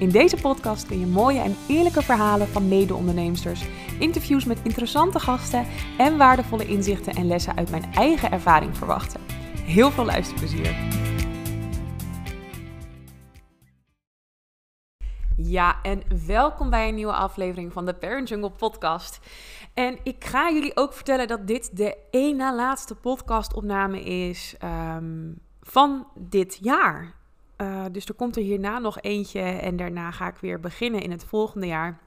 In deze podcast kun je mooie en eerlijke verhalen van mede-onderneemsters, interviews met interessante gasten en waardevolle inzichten en lessen uit mijn eigen ervaring verwachten. Heel veel luisterplezier! Ja, en welkom bij een nieuwe aflevering van de Parent Jungle podcast. En ik ga jullie ook vertellen dat dit de één na laatste podcastopname is um, van dit jaar. Uh, dus er komt er hierna nog eentje en daarna ga ik weer beginnen in het volgende jaar.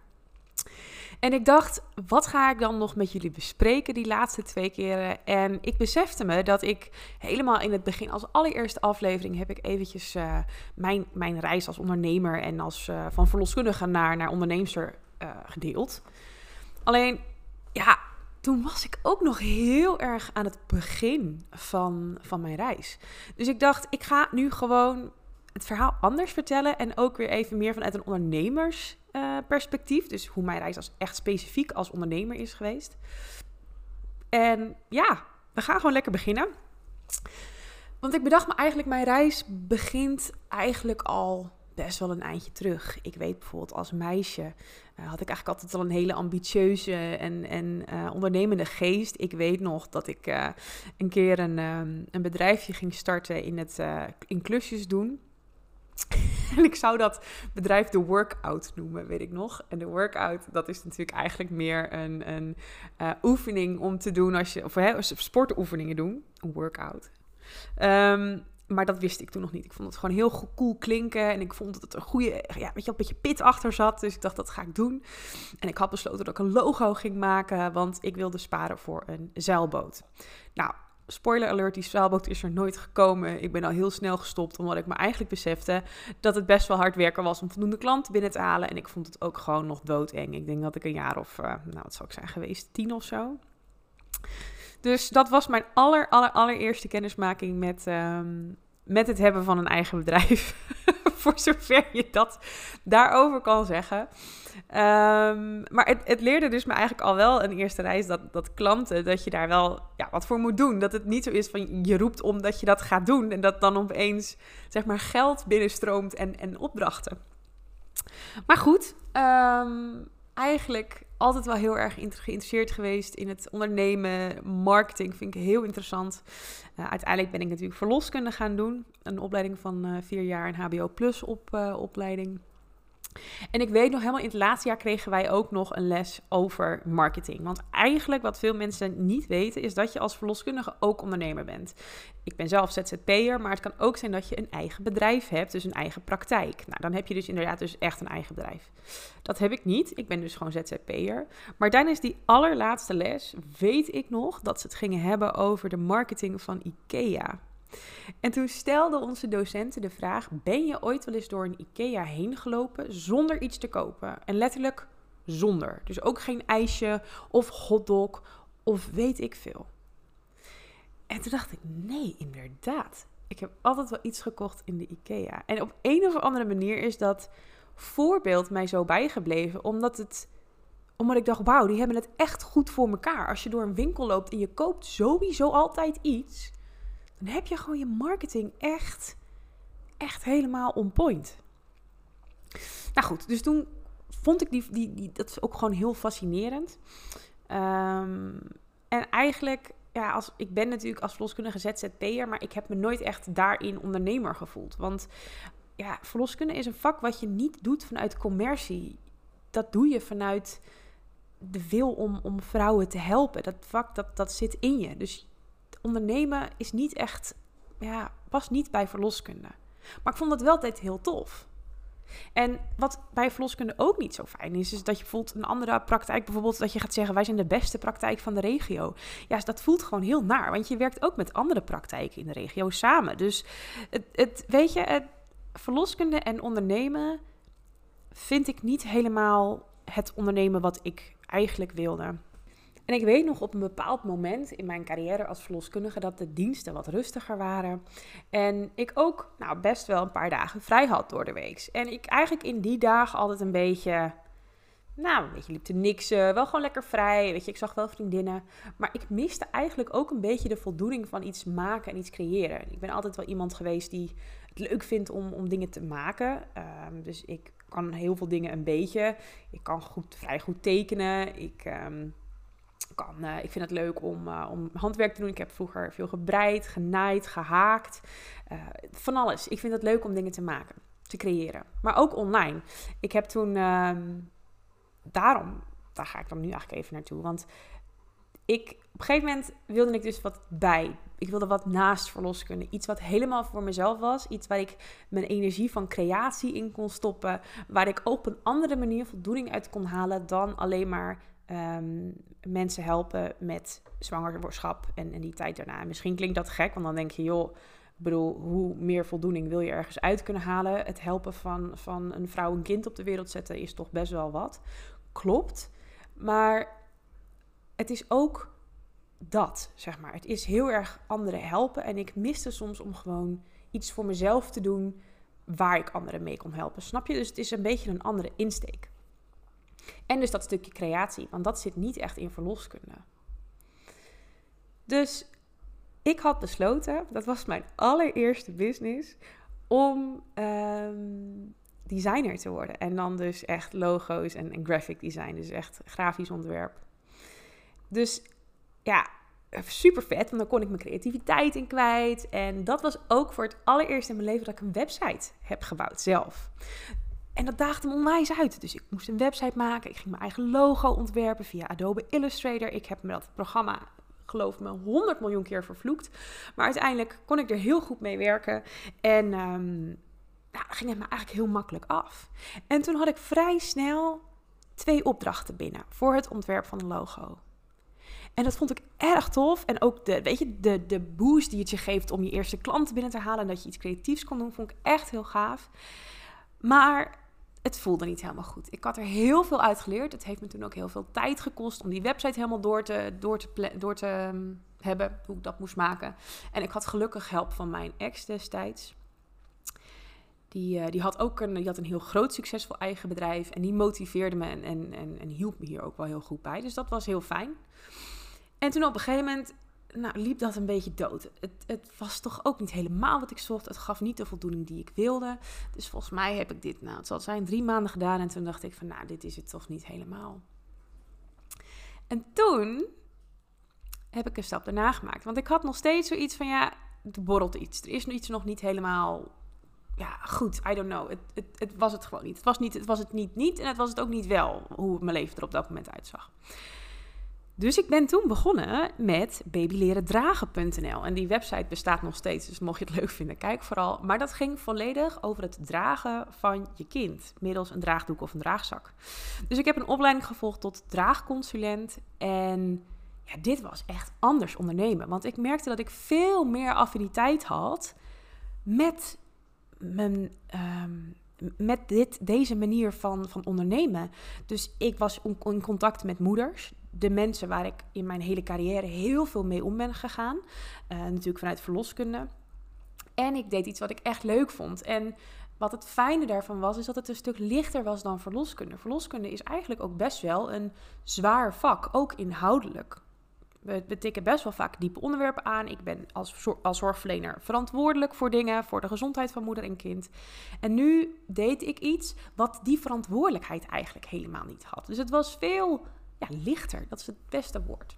En ik dacht, wat ga ik dan nog met jullie bespreken die laatste twee keren? En ik besefte me dat ik helemaal in het begin, als allereerste aflevering, heb ik eventjes uh, mijn, mijn reis als ondernemer en als uh, van verloskundige naar, naar onderneemster gedeeld. Alleen, ja, toen was ik ook nog heel erg aan het begin van, van mijn reis. Dus ik dacht, ik ga nu gewoon het verhaal anders vertellen en ook weer even meer vanuit een ondernemersperspectief. Dus hoe mijn reis als echt specifiek als ondernemer is geweest. En ja, we gaan gewoon lekker beginnen. Want ik bedacht me eigenlijk, mijn reis begint eigenlijk al best wel een eindje terug. Ik weet bijvoorbeeld als meisje uh, had ik eigenlijk altijd al een hele ambitieuze en, en uh, ondernemende geest. Ik weet nog dat ik uh, een keer een, um, een bedrijfje ging starten in, het, in klusjes doen. en ik zou dat bedrijf de workout noemen, weet ik nog. En de workout, dat is natuurlijk eigenlijk meer een, een uh, oefening om te doen als je, of hè, sportoefeningen doen, een workout. Um, maar dat wist ik toen nog niet. Ik vond het gewoon heel cool klinken. En ik vond dat het een goede, ja, weet je, een beetje pit achter zat. Dus ik dacht, dat ga ik doen. En ik had besloten dat ik een logo ging maken. Want ik wilde sparen voor een zeilboot. Nou, spoiler alert, die zeilboot is er nooit gekomen. Ik ben al heel snel gestopt, omdat ik me eigenlijk besefte dat het best wel hard werken was om voldoende klanten binnen te halen. En ik vond het ook gewoon nog doodeng. Ik denk dat ik een jaar of, uh, nou wat zou ik zijn geweest, tien of zo. Dus dat was mijn aller, aller, allereerste kennismaking met, um, met het hebben van een eigen bedrijf. Voor zover je dat daarover kan zeggen. Um, maar het, het, leerde dus me eigenlijk al wel een eerste reis dat, dat klanten, dat je daar wel ja, wat voor moet doen. Dat het niet zo is van je roept om dat je dat gaat doen en dat dan opeens zeg maar geld binnenstroomt en, en opdrachten. Maar goed, um, eigenlijk altijd wel heel erg geïnteresseerd geweest in het ondernemen. Marketing vind ik heel interessant. Uh, uiteindelijk ben ik natuurlijk verloskunde gaan doen. Een opleiding van uh, vier jaar, een HBO Plus op, uh, opleiding. En ik weet nog helemaal in het laatste jaar kregen wij ook nog een les over marketing. Want eigenlijk wat veel mensen niet weten is dat je als verloskundige ook ondernemer bent. Ik ben zelf ZZP'er, maar het kan ook zijn dat je een eigen bedrijf hebt, dus een eigen praktijk. Nou, dan heb je dus inderdaad dus echt een eigen bedrijf. Dat heb ik niet. Ik ben dus gewoon ZZP'er. Maar tijdens die allerlaatste les weet ik nog dat ze het gingen hebben over de marketing van IKEA. En toen stelde onze docenten de vraag: Ben je ooit wel eens door een IKEA heen gelopen zonder iets te kopen? En letterlijk zonder. Dus ook geen ijsje of hotdog of weet ik veel. En toen dacht ik: Nee, inderdaad. Ik heb altijd wel iets gekocht in de IKEA. En op een of andere manier is dat voorbeeld mij zo bijgebleven, omdat het omdat ik dacht, wauw, die hebben het echt goed voor elkaar. Als je door een winkel loopt en je koopt sowieso altijd iets, dan heb je gewoon je marketing echt, echt helemaal on point. Nou goed, dus toen vond ik die, die, die dat ook gewoon heel fascinerend. Um, en eigenlijk, ja, als, ik ben natuurlijk als verloskundige ZZP'er, maar ik heb me nooit echt daarin ondernemer gevoeld. Want ja, verloskunde is een vak wat je niet doet vanuit commercie. Dat doe je vanuit de wil om, om vrouwen te helpen. Dat vak, dat, dat zit in je. Dus ondernemen is niet echt, ja, past niet bij verloskunde. Maar ik vond het wel altijd heel tof. En wat bij verloskunde ook niet zo fijn is, is dat je bijvoorbeeld een andere praktijk, bijvoorbeeld dat je gaat zeggen, wij zijn de beste praktijk van de regio. Ja, dat voelt gewoon heel naar, want je werkt ook met andere praktijken in de regio samen. Dus het, het weet je, verloskunde en ondernemen vind ik niet helemaal het ondernemen wat ik eigenlijk wilde. En ik weet nog op een bepaald moment in mijn carrière als verloskundige dat de diensten wat rustiger waren. En ik ook nou, best wel een paar dagen vrij had door de week. En ik eigenlijk in die dagen altijd een beetje nou, een beetje liep te niksen. Wel gewoon lekker vrij. Weet je, ik zag wel vriendinnen. Maar ik miste eigenlijk ook een beetje de voldoening van iets maken en iets creëren. Ik ben altijd wel iemand geweest die het leuk vindt om, om dingen te maken. Ehm, dus ik kan heel veel dingen een beetje. Ik kan goed, vrij goed tekenen. Ik, ehm, kan, uh, ik vind het leuk om, uh, om handwerk te doen. Ik heb vroeger veel gebreid, genaaid, gehaakt. Uh, van alles. Ik vind het leuk om dingen te maken, te creëren. Maar ook online. Ik heb toen... Um, daarom, daar ga ik dan nu eigenlijk even naartoe. Want ik, op een gegeven moment wilde ik dus wat bij. Ik wilde wat naast verloskunde. Iets wat helemaal voor mezelf was. Iets waar ik mijn energie van creatie in kon stoppen. Waar ik op een andere manier voldoening uit kon halen dan alleen maar um, mensen helpen met zwangerschap en, die tijd daarna. misschien klinkt dat gek, want dan denk je, joh, bedoel, hoe meer voldoening wil je ergens uit kunnen halen? Het helpen van, van een vrouw een kind op de wereld zetten is toch best wel wat klopt. Maar het is ook dat, zeg maar. Het is heel erg anderen helpen. En ik miste soms om gewoon iets voor mezelf te doen waar ik anderen mee kon helpen. Snap je? Dus het is een beetje een andere insteek. En dus dat stukje creatie, want dat zit niet echt in verloskunde. Dus ik had besloten, dat was mijn allereerste business, om ehm, designer te worden. En dan dus echt logo's en, en graphic design, dus echt grafisch ontwerp. Dus ja, super vet, want dan kon ik mijn creativiteit in kwijt. En dat was ook voor het allereerst in mijn leven dat ik een website heb gebouwd zelf. En dat daagde me onwijs uit. Dus ik moest een website maken. Ik ging mijn eigen logo ontwerpen via Adobe Illustrator. Ik heb me dat programma, geloof me, 100 miljoen keer vervloekt. Maar uiteindelijk kon ik er heel goed mee werken. En um, nou, ging het me eigenlijk heel makkelijk af. En toen had ik vrij snel twee opdrachten binnen voor het ontwerp van een logo. En dat vond ik erg tof. En ook de, weet je, de, de boost die het je geeft om je eerste klanten binnen te halen. En dat je iets creatiefs kon doen, vond ik echt heel gaaf. Maar het voelde niet helemaal goed. Ik had er heel veel uit geleerd. Het heeft me toen ook heel veel tijd gekost om die website helemaal door te, door te, door te um, hebben. Hoe ik dat moest maken. En ik had gelukkig help van mijn ex destijds. Die, uh, die, had ook een, die had een heel groot succesvol eigen bedrijf. En die motiveerde me en, en, en, en, hielp me hier ook wel heel goed bij. Dus dat was heel fijn. En toen op een gegeven moment nou, liep dat een beetje dood. Het, het, was toch ook niet helemaal wat ik zocht. Het gaf niet de voldoening die ik wilde. Dus volgens mij heb ik dit, nou, het zal zijn drie maanden gedaan. En toen dacht ik van, nou, dit is het toch niet helemaal. En toen heb ik een stap daarna gemaakt. Want ik had nog steeds zoiets van, ja, er borrelt iets. Er is iets nog niet helemaal ja, goed, I don't know. Het, het, het, was het gewoon niet. Het was, niet. het was het niet niet en het was het ook niet wel hoe mijn leven er op dat moment uitzag. Dus ik ben toen begonnen met babylerendragen.nl. En die website bestaat nog steeds, dus mocht je het leuk vinden, kijk vooral. Maar dat ging volledig over het dragen van je kind middels een draagdoek of een draagzak. Dus ik heb een opleiding gevolgd tot draagconsulent. En ja, dit was echt anders ondernemen. Want ik merkte dat ik veel meer affiniteit had met mijn, ehm, met dit, deze manier van, van ondernemen. Dus ik was in contact met moeders. De mensen waar ik in mijn hele carrière heel veel mee om ben gegaan. Uh, natuurlijk vanuit verloskunde. En ik deed iets wat ik echt leuk vond. En wat het fijne daarvan was, is dat het een stuk lichter was dan verloskunde. Verloskunde is eigenlijk ook best wel een zwaar vak, ook inhoudelijk we, we tikken best wel vaak diepe onderwerpen aan. Ik ben als, als zorgverlener verantwoordelijk voor dingen, voor de gezondheid van moeder en kind. En nu deed ik iets wat die verantwoordelijkheid eigenlijk helemaal niet had. Dus het was veel ja, lichter, dat is het beste woord.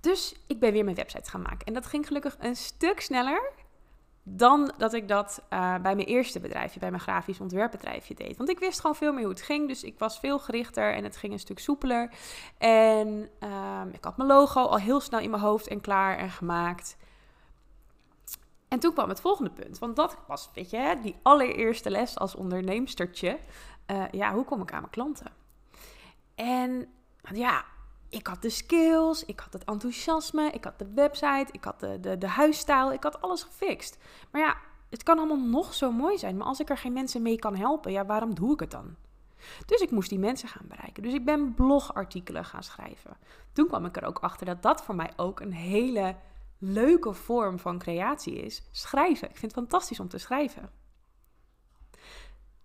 Dus ik ben weer mijn website gaan maken. En dat ging gelukkig een stuk sneller dan dat ik dat uh, bij mijn eerste bedrijfje, bij mijn grafisch ontwerpbedrijfje deed. Want ik wist gewoon veel meer hoe het ging. Dus ik was veel gerichter en het ging een stuk soepeler. En um, ik had mijn logo al heel snel in mijn hoofd en klaar en gemaakt. En toen kwam het volgende punt. Want dat was, weet je, die allereerste les als onderneemstertje. Uh, ja, hoe kom ik aan mijn klanten? En ja, ik had de skills, ik had het enthousiasme, ik had de website, ik had de, de, de huisstijl, ik had alles gefixt. Maar ja, het kan allemaal nog zo mooi zijn, maar als ik er geen mensen mee kan helpen, ja, waarom doe ik het dan? Dus ik moest die mensen gaan bereiken. Dus ik ben blogartikelen gaan schrijven. Toen kwam ik er ook achter dat dat voor mij ook een hele leuke vorm van creatie is. Schrijven. Ik vind het fantastisch om te schrijven.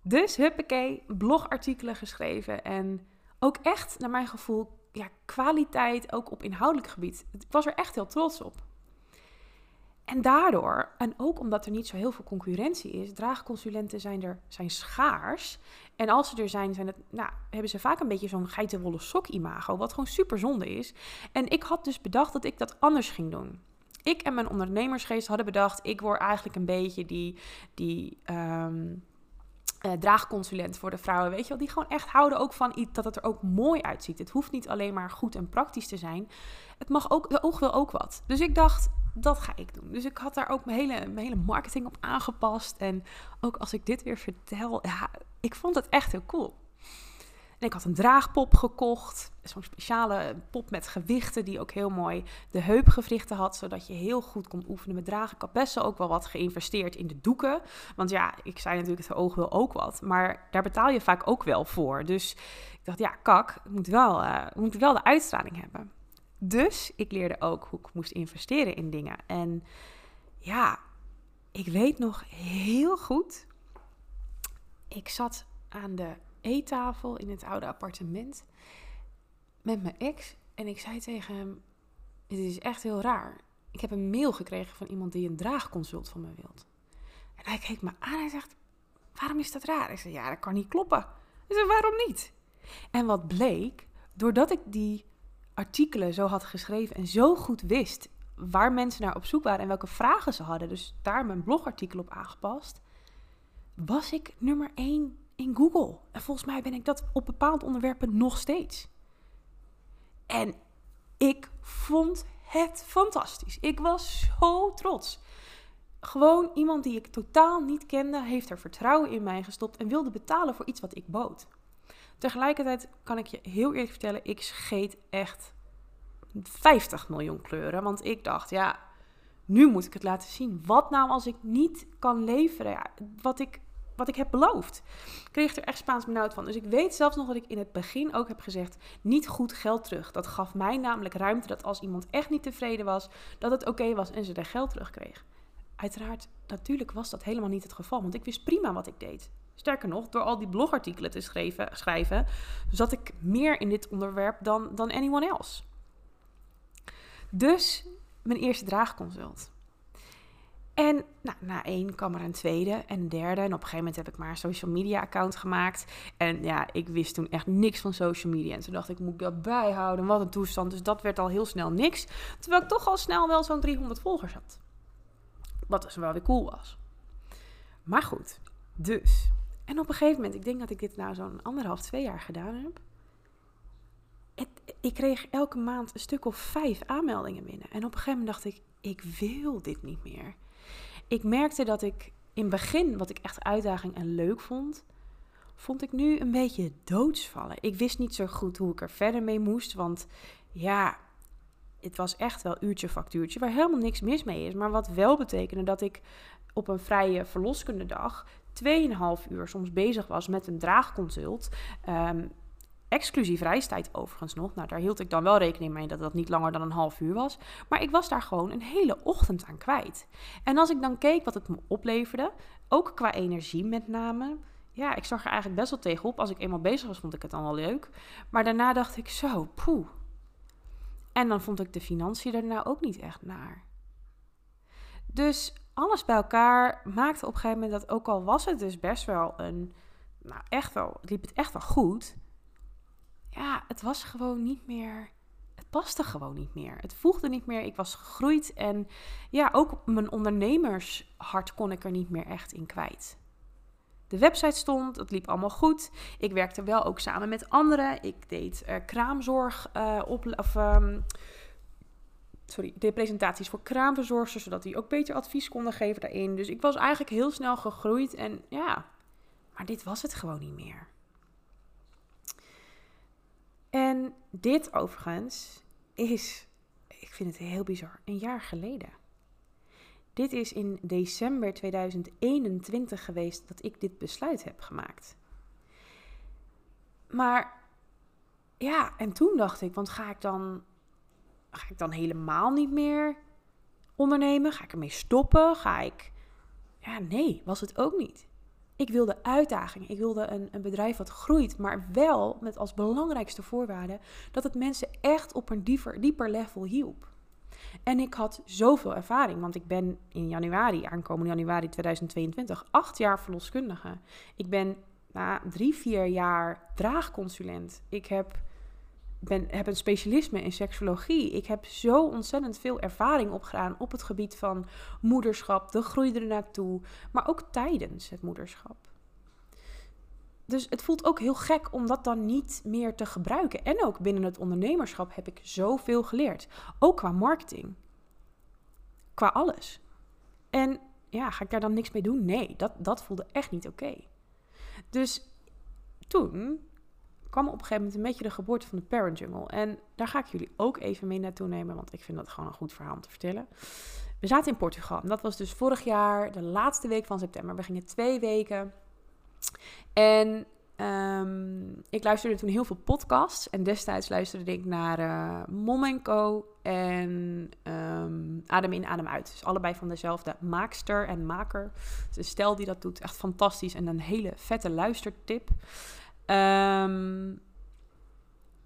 Dus huppakee, blogartikelen geschreven. En ook echt, naar mijn gevoel, ja, kwaliteit ook op inhoudelijk gebied. Ik was er echt heel trots op. En daardoor, en ook omdat er niet zo heel veel concurrentie is, draagconsulenten zijn er zijn schaars. En als ze er zijn, zijn het, nou, hebben ze vaak een beetje zo'n geitenwolle sok imago, wat gewoon super zonde is. En ik had dus bedacht dat ik dat anders ging doen. Ik en mijn ondernemersgeest hadden bedacht, ik word eigenlijk een beetje die, die ehm, uh, draagconsulent voor de vrouwen, weet je wel, die gewoon echt houden ook van iets dat het er ook mooi uitziet. Het hoeft niet alleen maar goed en praktisch te zijn. Het mag ook, de oog wil ook wat. Dus ik dacht, dat ga ik doen. Dus ik had daar ook mijn hele, mijn hele marketing op aangepast. En ook als ik dit weer vertel, ja, ik vond het echt heel cool. Ik had een draagpop gekocht. Zo'n speciale pop met gewichten die ook heel mooi de heupgewrichten had. Zodat je heel goed kon oefenen met dragen. Ik had best ook wel wat geïnvesteerd in de doeken. Want ja, ik zei natuurlijk, het oog wil ook wat. Maar daar betaal je vaak ook wel voor. Dus ik dacht, ja, kak, moet wel, uh, moet wel de uitstraling hebben. Dus ik leerde ook hoe ik moest investeren in dingen. En ja, ik weet nog heel goed. Ik zat aan de eettafel in het oude appartement met mijn ex. En ik zei tegen hem: Het is echt heel raar. Ik heb een mail gekregen van iemand die een draagconsult van me wilt. En hij keek me aan en zegt: Waarom is dat raar? Ik zei: Ja, dat kan niet kloppen. Ik zei: Waarom niet? En wat bleek, doordat ik die artikelen zo had geschreven en zo goed wist waar mensen naar op zoek waren en welke vragen ze hadden, dus daar mijn blogartikel op aangepast, was ik nummer 1 in Google. En volgens mij ben ik dat op bepaalde onderwerpen nog steeds. En ik vond het fantastisch. Ik was zo trots. Gewoon iemand die ik totaal niet kende, heeft er vertrouwen in mij gestopt en wilde betalen voor iets wat ik bood. Tegelijkertijd kan ik je heel eerlijk vertellen, ik scheet echt 50 miljoen kleuren. Want ik dacht, ja, nu moet ik het laten zien. Wat nou als ik niet kan leveren? Wat ik wat ik heb beloofd. Ik kreeg er echt Spaans benauwd van. Dus ik weet zelfs nog dat ik in het begin ook heb gezegd: niet goed geld terug. Dat gaf mij namelijk ruimte dat als iemand echt niet tevreden was, dat het oké was en ze er geld terug kreeg. Uiteraard, natuurlijk was dat helemaal niet het geval, want ik wist prima wat ik deed. Sterker nog, door al die blogartikelen te schrijven, schrijven zat ik meer in dit onderwerp dan, dan anyone else. Dus mijn eerste draagconsult. En nou, na één kwam er een tweede en een derde. En op een gegeven moment heb ik maar een social media account gemaakt. En ja, ik wist toen echt niks van social media. En toen dacht ik, moet ik dat bijhouden? Wat een toestand. Dus dat werd al heel snel niks. Terwijl ik toch al snel wel zo'n 300 volgers had. Wat dus wel weer cool was. Maar goed, dus. En op een gegeven moment, ik denk dat ik dit nou zo'n anderhalf, twee jaar gedaan heb. ik kreeg elke maand een stuk of vijf aanmeldingen binnen. En op een gegeven moment dacht ik, ik wil dit niet meer ik merkte dat ik in het begin, wat ik echt uitdaging en leuk vond, vond ik nu een beetje doodsvallen. Ik wist niet zo goed hoe ik er verder mee moest, want ja, het was echt wel uurtje factuurtje, waar helemaal niks mis mee is. Maar wat wel betekende dat ik op een vrije verloskundedag 2,5 uur soms bezig was met een draagconsult. Um, exclusief reistijd overigens nog. Nou, daar hield ik dan wel rekening mee dat dat niet langer dan een half uur was. Maar ik was daar gewoon een hele ochtend aan kwijt. En als ik dan keek wat het me opleverde, ook qua energie met name. Ja, ik zag er eigenlijk best wel tegenop. Als ik eenmaal bezig was, vond ik het dan wel leuk. Maar daarna dacht ik zo, poeh. En dan vond ik de financiën er nou ook niet echt naar. Dus alles bij elkaar maakte op een gegeven moment dat ook al was het dus best wel een, nou echt wel, liep het echt wel goed ja, het was gewoon niet meer. Het paste gewoon niet meer. Het voegde niet meer. Ik was gegroeid en ja, ook mijn ondernemershart kon ik er niet meer echt in kwijt. De website stond, het liep allemaal goed. Ik werkte wel ook samen met anderen. Ik deed uh, kraamzorg uh, op, of, um, sorry, de presentaties voor kraamverzorgers, zodat die ook beter advies konden geven daarin. Dus ik was eigenlijk heel snel gegroeid en ja, maar dit was het gewoon niet meer. En dit overigens is, ik vind het heel bizar, een jaar geleden. Dit is in december 2021 geweest dat ik dit besluit heb gemaakt. Maar ja, en toen dacht ik, want ga ik dan, ga ik dan helemaal niet meer ondernemen? Ga ik ermee stoppen? Ga ik. Ja, nee, was het ook niet. Ik wilde uitdaging. Ik wilde een, een bedrijf wat groeit, maar wel met als belangrijkste voorwaarde dat het mensen echt op een dieper, dieper level hielp. En ik had zoveel ervaring, want ik ben in januari, aankomende januari 2022, acht jaar verloskundige. Ik ben na drie, vier jaar draagconsulent. Ik heb, ben, heb een specialisme in seksologie. Ik heb zo ontzettend veel ervaring opgedaan op het gebied van moederschap, de groei er naartoe, maar ook tijdens het moederschap. Dus het voelt ook heel gek om dat dan niet meer te gebruiken. En ook binnen het ondernemerschap heb ik zoveel geleerd. Ook qua marketing. Qua alles. En ja, ga ik daar dan niks mee doen? Nee, dat, dat voelde echt niet oké. Dus toen kwam op een gegeven moment een beetje de geboorte van de Parent Jungle. En daar ga ik jullie ook even mee naartoe nemen, want ik vind dat gewoon een goed verhaal om te vertellen. We zaten in Portugal. Dat was dus vorig jaar, de laatste week van september. We gingen twee weken en um, ik luisterde toen heel veel podcasts. En destijds luisterde ik naar uh, Mom Co. en um, Adem in, Adem uit. Dus allebei van dezelfde maakster en maker. Dus stel die dat doet, echt fantastisch. En een hele vette luistertip. Um,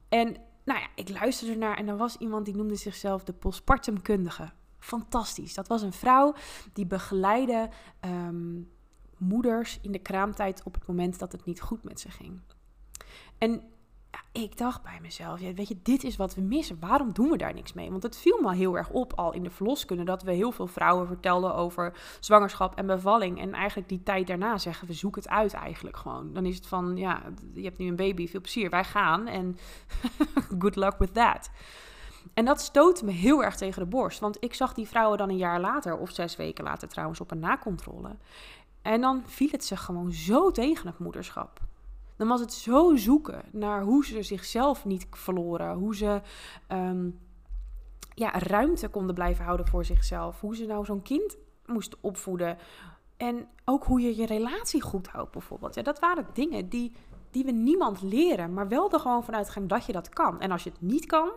en nou ja, ik luisterde naar en er was iemand die noemde zichzelf de postpartumkundige. Fantastisch. Dat was een vrouw die begeleidde um, moeders in de kraamtijd op het moment dat het niet goed met ze ging. En ik dacht bij mezelf, ja, weet je, dit is wat we missen. Waarom doen we daar niks mee? Want het viel me heel erg op al in de verloskunde dat we heel veel vrouwen vertelden over zwangerschap en bevalling. En eigenlijk die tijd daarna zeggen we zoek het uit eigenlijk gewoon. Dan is het van, ja, je hebt nu een baby, veel plezier, wij gaan en good luck with that. En dat stootte me heel erg tegen de borst. Want ik zag die vrouwen dan een jaar later, of zes weken later trouwens, op een nakontrole. En dan viel het ze gewoon zo tegen het moederschap. Dan was het zo zoeken naar hoe ze zichzelf niet verloren. Hoe ze ehm, ja, ruimte konden blijven houden voor zichzelf. Hoe ze nou zo'n kind moesten opvoeden. En ook hoe je je relatie goed houdt bijvoorbeeld. Ja, dat waren dingen die, die we niemand leren. Maar wel er gewoon vanuit gaan dat je dat kan. En als je het niet kan,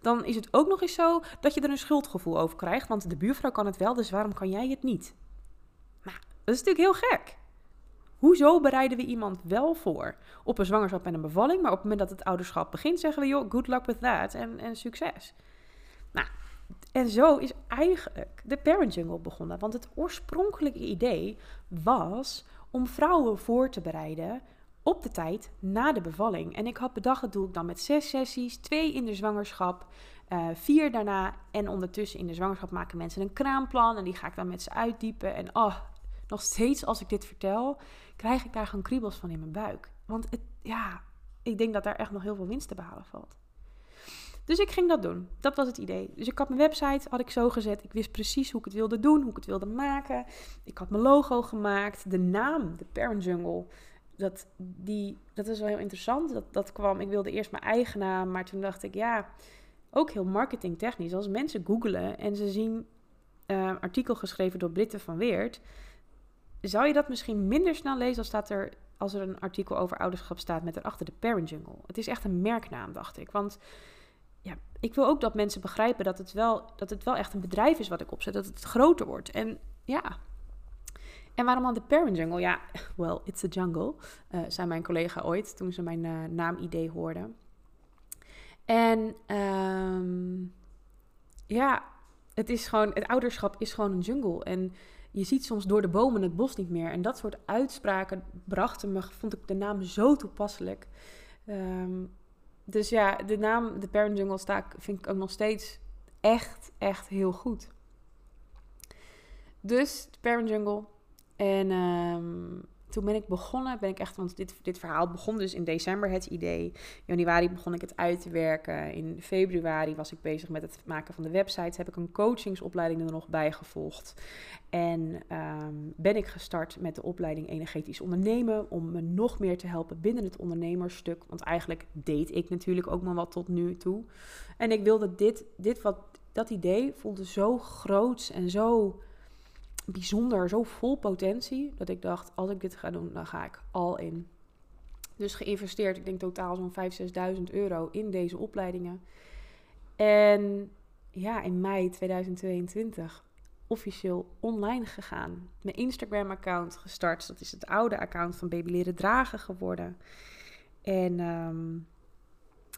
dan is het ook nog eens zo dat je er een schuldgevoel over krijgt. Want de buurvrouw kan het wel, dus waarom kan jij het niet? Dat is natuurlijk heel gek. Hoezo bereiden we iemand wel voor op een zwangerschap en een bevalling, maar op het moment dat het ouderschap begint, zeggen we, joh, good luck with that en, en succes. Nou, en zo is eigenlijk de Parent Jungle begonnen. Want het oorspronkelijke idee was om vrouwen voor te bereiden op de tijd na de bevalling. En ik had bedacht, dat doe ik dan met zes sessies, twee in de zwangerschap, uh, vier daarna. En ondertussen in de zwangerschap maken mensen een kraamplan en die ga ik dan met ze uitdiepen. En oh, nog steeds als ik dit vertel, krijg ik daar gewoon kriebels van in mijn buik. Want het, ja, ik denk dat daar echt nog heel veel winst te behalen valt. Dus ik ging dat doen. Dat was het idee. Dus ik had mijn website, had ik zo gezet. Ik wist precies hoe ik het wilde doen, hoe ik het wilde maken. Ik had mijn logo gemaakt. De naam, de Parent Jungle, dat, die, dat is wel heel interessant. Dat, dat kwam, ik wilde eerst mijn eigen naam, maar toen dacht ik, ja, ook heel marketingtechnisch. Als mensen googelen en ze zien uh, artikel geschreven door Britten van Weert zou je dat misschien minder snel lezen als, staat er, als er een artikel over ouderschap staat met erachter de Parent Jungle. Het is echt een merknaam, dacht ik. Want ja, ik wil ook dat mensen begrijpen dat het, wel, dat het wel echt een bedrijf is wat ik opzet, dat het groter wordt. En ja. En waarom dan de Parent Jungle? Ja, well, it's a jungle, uh, zei mijn collega ooit toen ze mijn uh, naamidee hoorden. En um, ja, het is gewoon, het ouderschap is gewoon een jungle. En je ziet soms door de bomen het bos niet meer. En dat soort uitspraken brachten me, vond ik de naam zo toepasselijk. Ehm, dus ja, de naam de Parent Jungle sta, vind ik ook nog steeds echt, echt heel goed. Dus de Parent Jungle. En um, toen ben ik begonnen, ben ik echt, want dit, dit verhaal begon dus in december het idee. januari begon ik het uit te werken. In februari was ik bezig met het maken van de website. Heb ik een coachingsopleiding er nog bij gevolgd. En ehm, ben ik gestart met de opleiding Energetisch Ondernemen. Om me nog meer te helpen binnen het ondernemersstuk. Want eigenlijk deed ik natuurlijk ook maar wat tot nu toe. En ik wilde dit, dit wat, dat idee voelde zo groot en zo bijzonder, zo vol potentie, dat ik dacht, als ik dit ga doen, dan ga ik al in. Dus geïnvesteerd, ik denk totaal zo'n 5.000, 6.000 euro in deze opleidingen. En ja, in mei 2022 officieel online gegaan. Mijn Instagram-account gestart. Dat is het oude account van Baby Leren Dragen geworden. En ehm,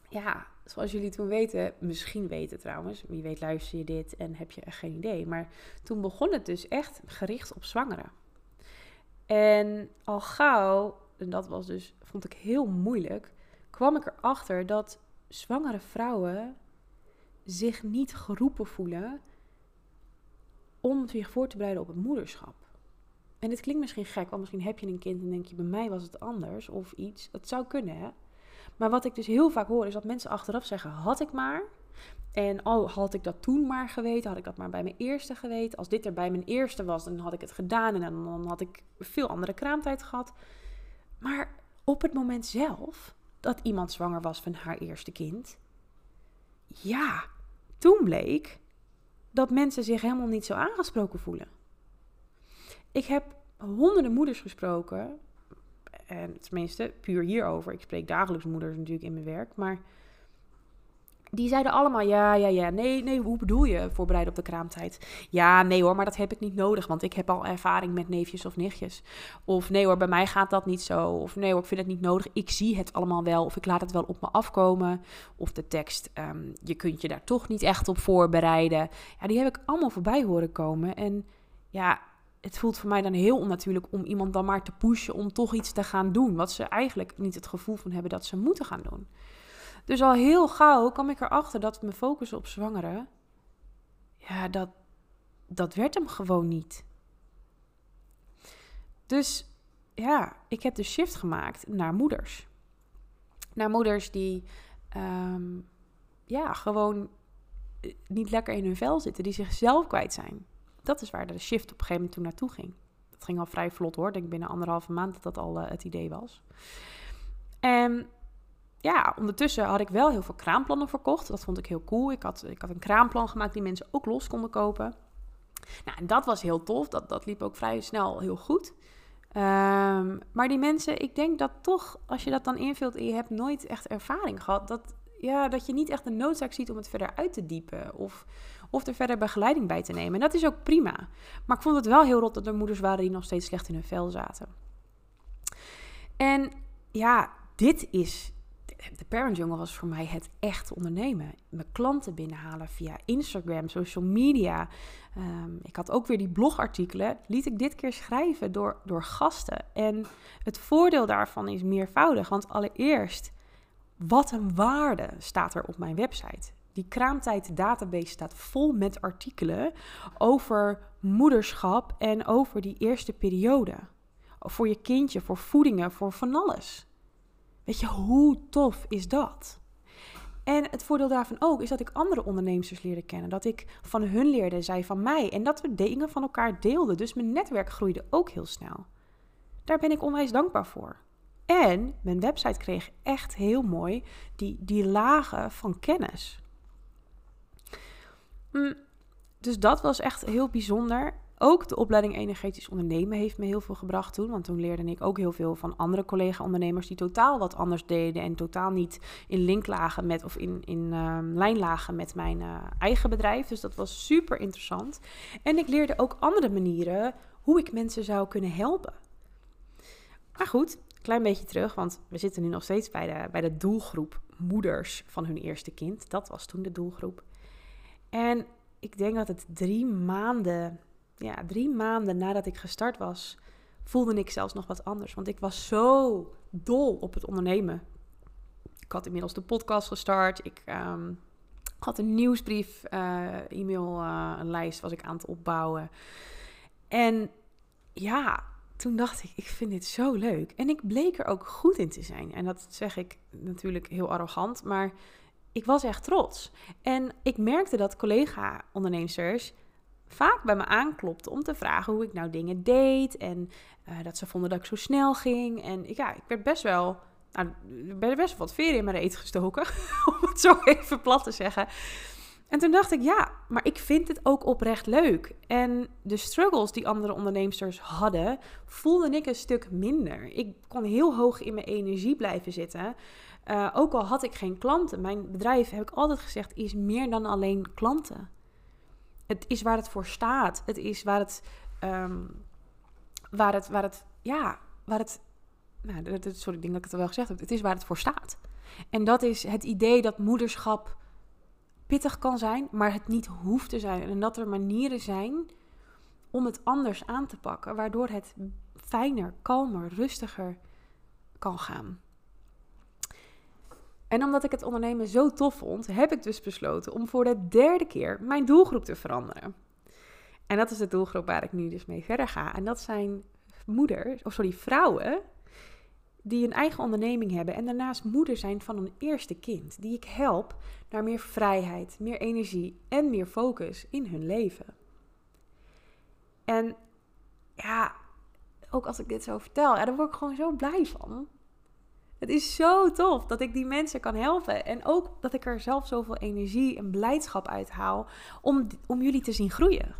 ja, zoals jullie toen weten, misschien weten trouwens, wie weet luister je dit en heb je geen idee. Maar toen begon het dus echt gericht op zwangeren. En al gauw, en dat was dus, vond ik heel moeilijk, kwam ik erachter dat zwangere vrouwen zich niet geroepen voelen om zich voor te bereiden op het moederschap. En dit klinkt misschien gek, want misschien heb je een kind en denk je, bij mij was het anders of iets. Dat zou kunnen, hè? Maar wat ik dus heel vaak hoor, is dat mensen achteraf zeggen: had ik maar. En oh, had ik dat toen maar geweten, had ik dat maar bij mijn eerste geweten. Als dit er bij mijn eerste was, dan had ik het gedaan en dan had ik veel andere kraamtijd gehad. Maar op het moment zelf dat iemand zwanger was van haar eerste kind, ja, toen bleek dat mensen zich helemaal niet zo aangesproken voelen. Ik heb honderden moeders gesproken, en tenminste puur hierover. Ik spreek dagelijks moeders natuurlijk in mijn werk, maar die zeiden allemaal ja, ja, ja. Nee, nee, hoe bedoel je voorbereiden op de kraamtijd? Ja, nee hoor, maar dat heb ik niet nodig, want ik heb al ervaring met neefjes of nichtjes. Of nee hoor, bij mij gaat dat niet zo. Of nee hoor, ik vind het niet nodig. Ik zie het allemaal wel, of ik laat het wel op me afkomen. Of de tekst, ehm, je kunt je daar toch niet echt op voorbereiden. Ja, die heb ik allemaal voorbij horen komen. En ja, het voelt voor mij dan heel onnatuurlijk om iemand dan maar te pushen om toch iets te gaan doen. Wat ze eigenlijk niet het gevoel van hebben dat ze moeten gaan doen. Dus al heel gauw kwam ik erachter dat mijn focus op zwangeren, ja, dat, dat werd hem gewoon niet. Dus ja, ik heb de shift gemaakt naar moeders. Naar moeders die ehm, ja, gewoon eh, niet lekker in hun vel zitten, die zichzelf kwijt zijn. Dat is waar de shift op een gegeven moment toen naartoe ging. Dat ging al vrij vlot hoor. Ik denk binnen anderhalve maand dat dat al uh, het idee was. En ja, ondertussen had ik wel heel veel kraamplannen verkocht. Dat vond ik heel cool. Ik had, ik had een kraamplan gemaakt die mensen ook los konden kopen. Nou, en dat was heel tof. Dat, dat liep ook vrij snel heel goed. Um, maar die mensen, ik denk dat toch, als je dat dan invult en je hebt nooit echt ervaring gehad, dat, ja, dat je niet echt de noodzaak ziet om het verder uit te diepen. Of, of er verder begeleiding bij te nemen. En dat is ook prima. Maar ik vond het wel heel rot dat er moeders waren die nog steeds slecht in hun vel zaten. En ja, dit is. De Parent Jungle was voor mij het echt ondernemen. Mijn klanten binnenhalen via Instagram, social media. Um, ik had ook weer die blogartikelen. Liet ik dit keer schrijven door, door gasten. En het voordeel daarvan is meervoudig. Want allereerst, wat een waarde staat er op mijn website. Die kraamtijd database staat vol met artikelen over moederschap en over die eerste periode. Voor je kindje, voor voedingen, voor van alles. Weet je, hoe tof is dat? En het voordeel daarvan ook is dat ik andere ondernemers leerde kennen. Dat ik van hun leerde, zij van mij. En dat we dingen van elkaar deelden. Dus mijn netwerk groeide ook heel snel. Daar ben ik onwijs dankbaar voor. En mijn website kreeg echt heel mooi die, die lagen van kennis. Mm, dus dat was echt heel bijzonder. Ook de opleiding Energetisch Ondernemen heeft me heel veel gebracht toen. Want toen leerde ik ook heel veel van andere collega-ondernemers die totaal wat anders deden. En totaal niet in link lagen met of in, in uh, lijn lagen met mijn uh, eigen bedrijf. Dus dat was super interessant. En ik leerde ook andere manieren hoe ik mensen zou kunnen helpen. Maar goed, klein beetje terug, want we zitten nu nog steeds bij de, bij de doelgroep moeders van hun eerste kind. Dat was toen de doelgroep. En ik denk dat het drie maanden, ja, drie maanden nadat ik gestart was, voelde ik zelfs nog wat anders. Want ik was zo dol op het ondernemen. Ik had inmiddels de podcast gestart. Ik um, had een nieuwsbrief, uh, e-maillijst uh, was ik aan het opbouwen. En ja, toen dacht ik, ik vind dit zo leuk. En ik bleek er ook goed in te zijn. En dat zeg ik natuurlijk heel arrogant, maar ik was echt trots. En ik merkte dat collega-ondernemers vaak bij me aanklopten om te vragen hoe ik nou dingen deed. En uh, dat ze vonden dat ik zo snel ging. En ja, ik werd best wel. Nou, er werd best wel wat veren in mijn reet gestoken. om het zo even plat te zeggen. En toen dacht ik, ja, maar ik vind het ook oprecht leuk. En de struggles die andere onderneemsters hadden, voelde ik een stuk minder. Ik kon heel hoog in mijn energie blijven zitten. Uh, ook al had ik geen klanten. Mijn bedrijf, heb ik altijd gezegd, is meer dan alleen klanten. Het is waar het voor staat. Het is waar het, um, waar het, waar het, ja, waar het, nou, sorry, ik denk dat ik het wel gezegd heb. Het is waar het voor staat. En dat is het idee dat moederschap pittig kan zijn, maar het niet hoeft te zijn. En dat er manieren zijn om het anders aan te pakken, waardoor het fijner, kalmer, rustiger kan gaan. En omdat ik het ondernemen zo tof vond, heb ik dus besloten om voor de derde keer mijn doelgroep te veranderen. En dat is de doelgroep waar ik nu dus mee verder ga. En dat zijn moeders, of sorry, vrouwen die een eigen onderneming hebben en daarnaast moeder zijn van een eerste kind, die ik help naar meer vrijheid, meer energie en meer focus in hun leven. En ja, ook als ik dit zo vertel, daar word ik gewoon zo blij van. Het is zo tof dat ik die mensen kan helpen. En ook dat ik er zelf zoveel energie en blijdschap uit haal om, om jullie te zien groeien.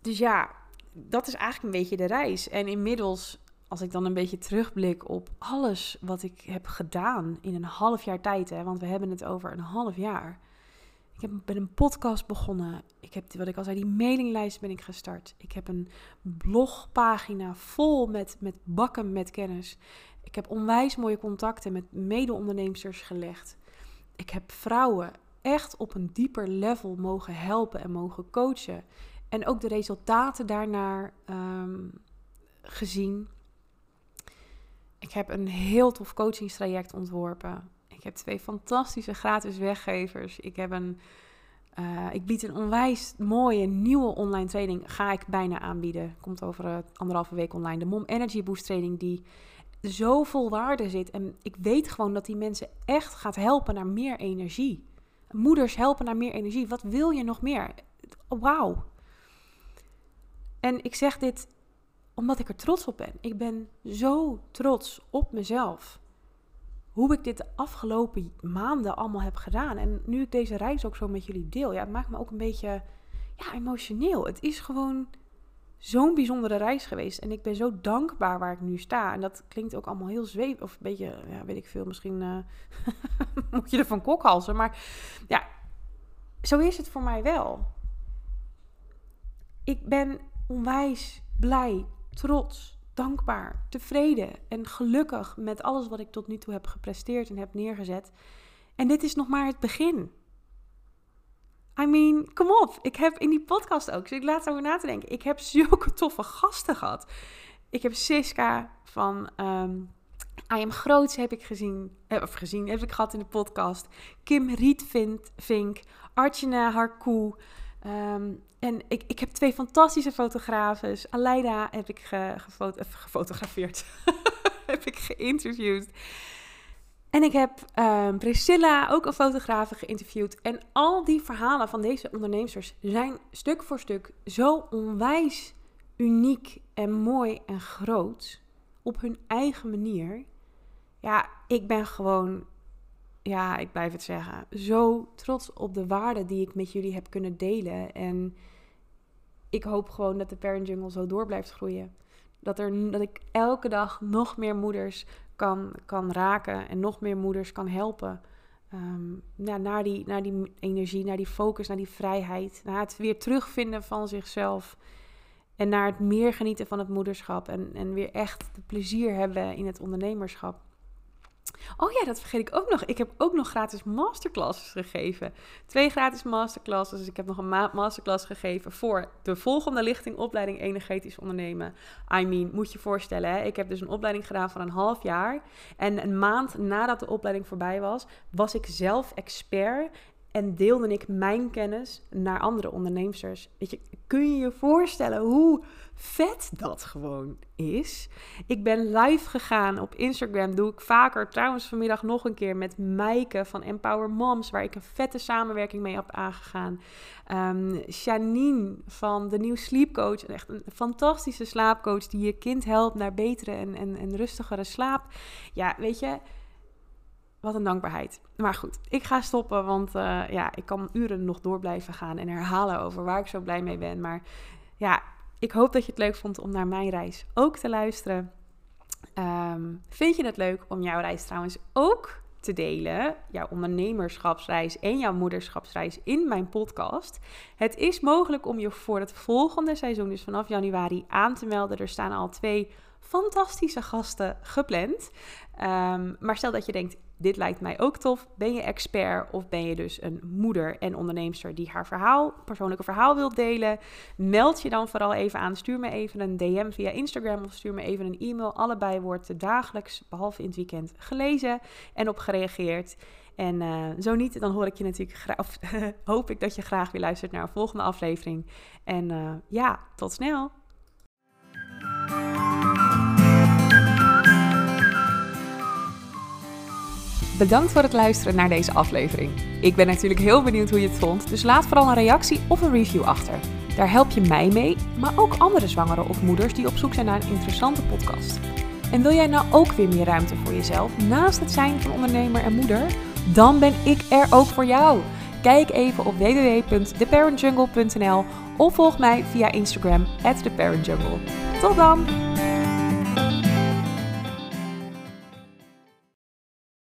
Dus ja, dat is eigenlijk een beetje de reis. En inmiddels als ik dan een beetje terugblik op alles wat ik heb gedaan in een half jaar tijd, hè, want we hebben het over een half jaar. Ik heb, ben een podcast begonnen. Ik heb, wat ik al zei, die mailinglijst ben ik gestart. Ik heb een blogpagina vol met, met bakken met kennis. Ik heb onwijs mooie contacten met mede-ondernemers gelegd. Ik heb vrouwen echt op een dieper level mogen helpen en mogen coachen. En ook de resultaten daarnaar um, gezien. Ik heb een heel tof coachingstraject ontworpen. Ik heb twee fantastische gratis weggevers. Ik, heb een, uh, ik bied een onwijs mooie nieuwe online training. Ga ik bijna aanbieden. Komt over uh, anderhalve week online. De Mom Energy Boost training die zo vol waarde zit. En ik weet gewoon dat die mensen echt gaat helpen naar meer energie. Moeders helpen naar meer energie. Wat wil je nog meer? Wauw. En ik zeg dit omdat ik er trots op ben. Ik ben zo trots op mezelf. Hoe ik dit de afgelopen maanden allemaal heb gedaan. En nu ik deze reis ook zo met jullie deel, ja, het maakt me ook een beetje ja, emotioneel. Het is gewoon zo'n bijzondere reis geweest. En ik ben zo dankbaar waar ik nu sta. En dat klinkt ook allemaal heel zweep. Of een beetje, ja, weet ik veel, misschien uh, moet je er van kokhalzen. Maar ja, zo is het voor mij wel. Ik ben onwijs blij, trots, dankbaar, tevreden en gelukkig met alles wat ik tot nu toe heb gepresteerd en heb neergezet. En dit is nog maar het begin. I mean, kom op. Ik heb in die podcast ook, dus ik laat over na te denken. Ik heb zulke toffe gasten gehad. Ik heb Siska van um, I Am Groots heb ik gezien, eh, of gezien, heb ik gehad in de podcast. Kim Rietvink, Archana Harkoe, um, en ik, ik heb twee fantastische fotografen. Aleida heb ik ge, gefotografeerd. heb ik geïnterviewd. En ik heb um, Priscilla, ook een fotograaf, geïnterviewd. En al die verhalen van deze ondernemers zijn stuk voor stuk zo onwijs uniek en mooi en groot. Op hun eigen manier. Ja, ik ben gewoon, ja, ik blijf het zeggen, zo trots op de waarde die ik met jullie heb kunnen delen. En ik hoop gewoon dat de Parent Jungle zo door blijft groeien. Dat, er, dat ik elke dag nog meer moeders kan, kan raken en nog meer moeders kan helpen. Um, ja, naar, die, naar die energie, naar die focus, naar die vrijheid. Naar het weer terugvinden van zichzelf. En naar het meer genieten van het moederschap. En, en weer echt de plezier hebben in het ondernemerschap. Oh ja, dat vergeet ik ook nog. Ik heb ook nog gratis masterclasses gegeven. Twee gratis masterclasses. Dus ik heb nog een masterclass gegeven voor de volgende lichting opleiding energetisch ondernemen. I mean, moet je voorstellen, hè? ik heb dus een opleiding gedaan van een half jaar. En een maand nadat de opleiding voorbij was, was ik zelf expert en deelde ik mijn kennis naar andere ondernemers. Weet je, kun je je voorstellen hoe vet dat gewoon is? Ik ben live gegaan op Instagram, doe ik vaker. Trouwens vanmiddag nog een keer met Maaike van Empower Moms, waar ik een vette samenwerking mee heb aangegaan. Um, Janine van de Nieuw Sleep Coach, echt een fantastische slaapcoach die je kind helpt naar betere en, en, en rustigere slaap. Ja, weet je wat een dankbaarheid. Maar goed, ik ga stoppen, want uh, ja, ik kan uren nog door blijven gaan en herhalen over waar ik zo blij mee ben. Maar ja, ik hoop dat je het leuk vond om naar mijn reis ook te luisteren. Um, vind je het leuk om jouw reis trouwens ook te delen, jouw ondernemerschapsreis en jouw moederschapsreis in mijn podcast. Het is mogelijk om je voor het volgende seizoen, dus vanaf januari, aan te melden. Er staan al twee fantastische gasten gepland. Um, maar stel dat je denkt, dit lijkt mij ook tof. Ben je expert of ben je dus een moeder en onderneemster die haar verhaal, persoonlijke verhaal wilt delen? Meld je dan vooral even aan. Stuur me even een DM via Instagram of stuur me even een e-mail. Allebei wordt dagelijks, behalve in het weekend, gelezen en op gereageerd. En uh, zo niet, dan hoor ik je natuurlijk graag, of hoop ik dat je graag weer luistert naar een volgende aflevering. En uh, ja, tot snel! Bedankt voor het luisteren naar deze aflevering. Ik ben natuurlijk heel benieuwd hoe je het vond, dus laat vooral een reactie of een review achter. Daar help je mij mee, maar ook andere zwangeren of moeders die op zoek zijn naar een interessante podcast. En wil jij nou ook weer meer ruimte voor jezelf naast het zijn van ondernemer en moeder? Dan ben ik er ook voor jou. Kijk even op www.theparentjungle.nl of volg mij via Instagram theparentjungle. Tot dan!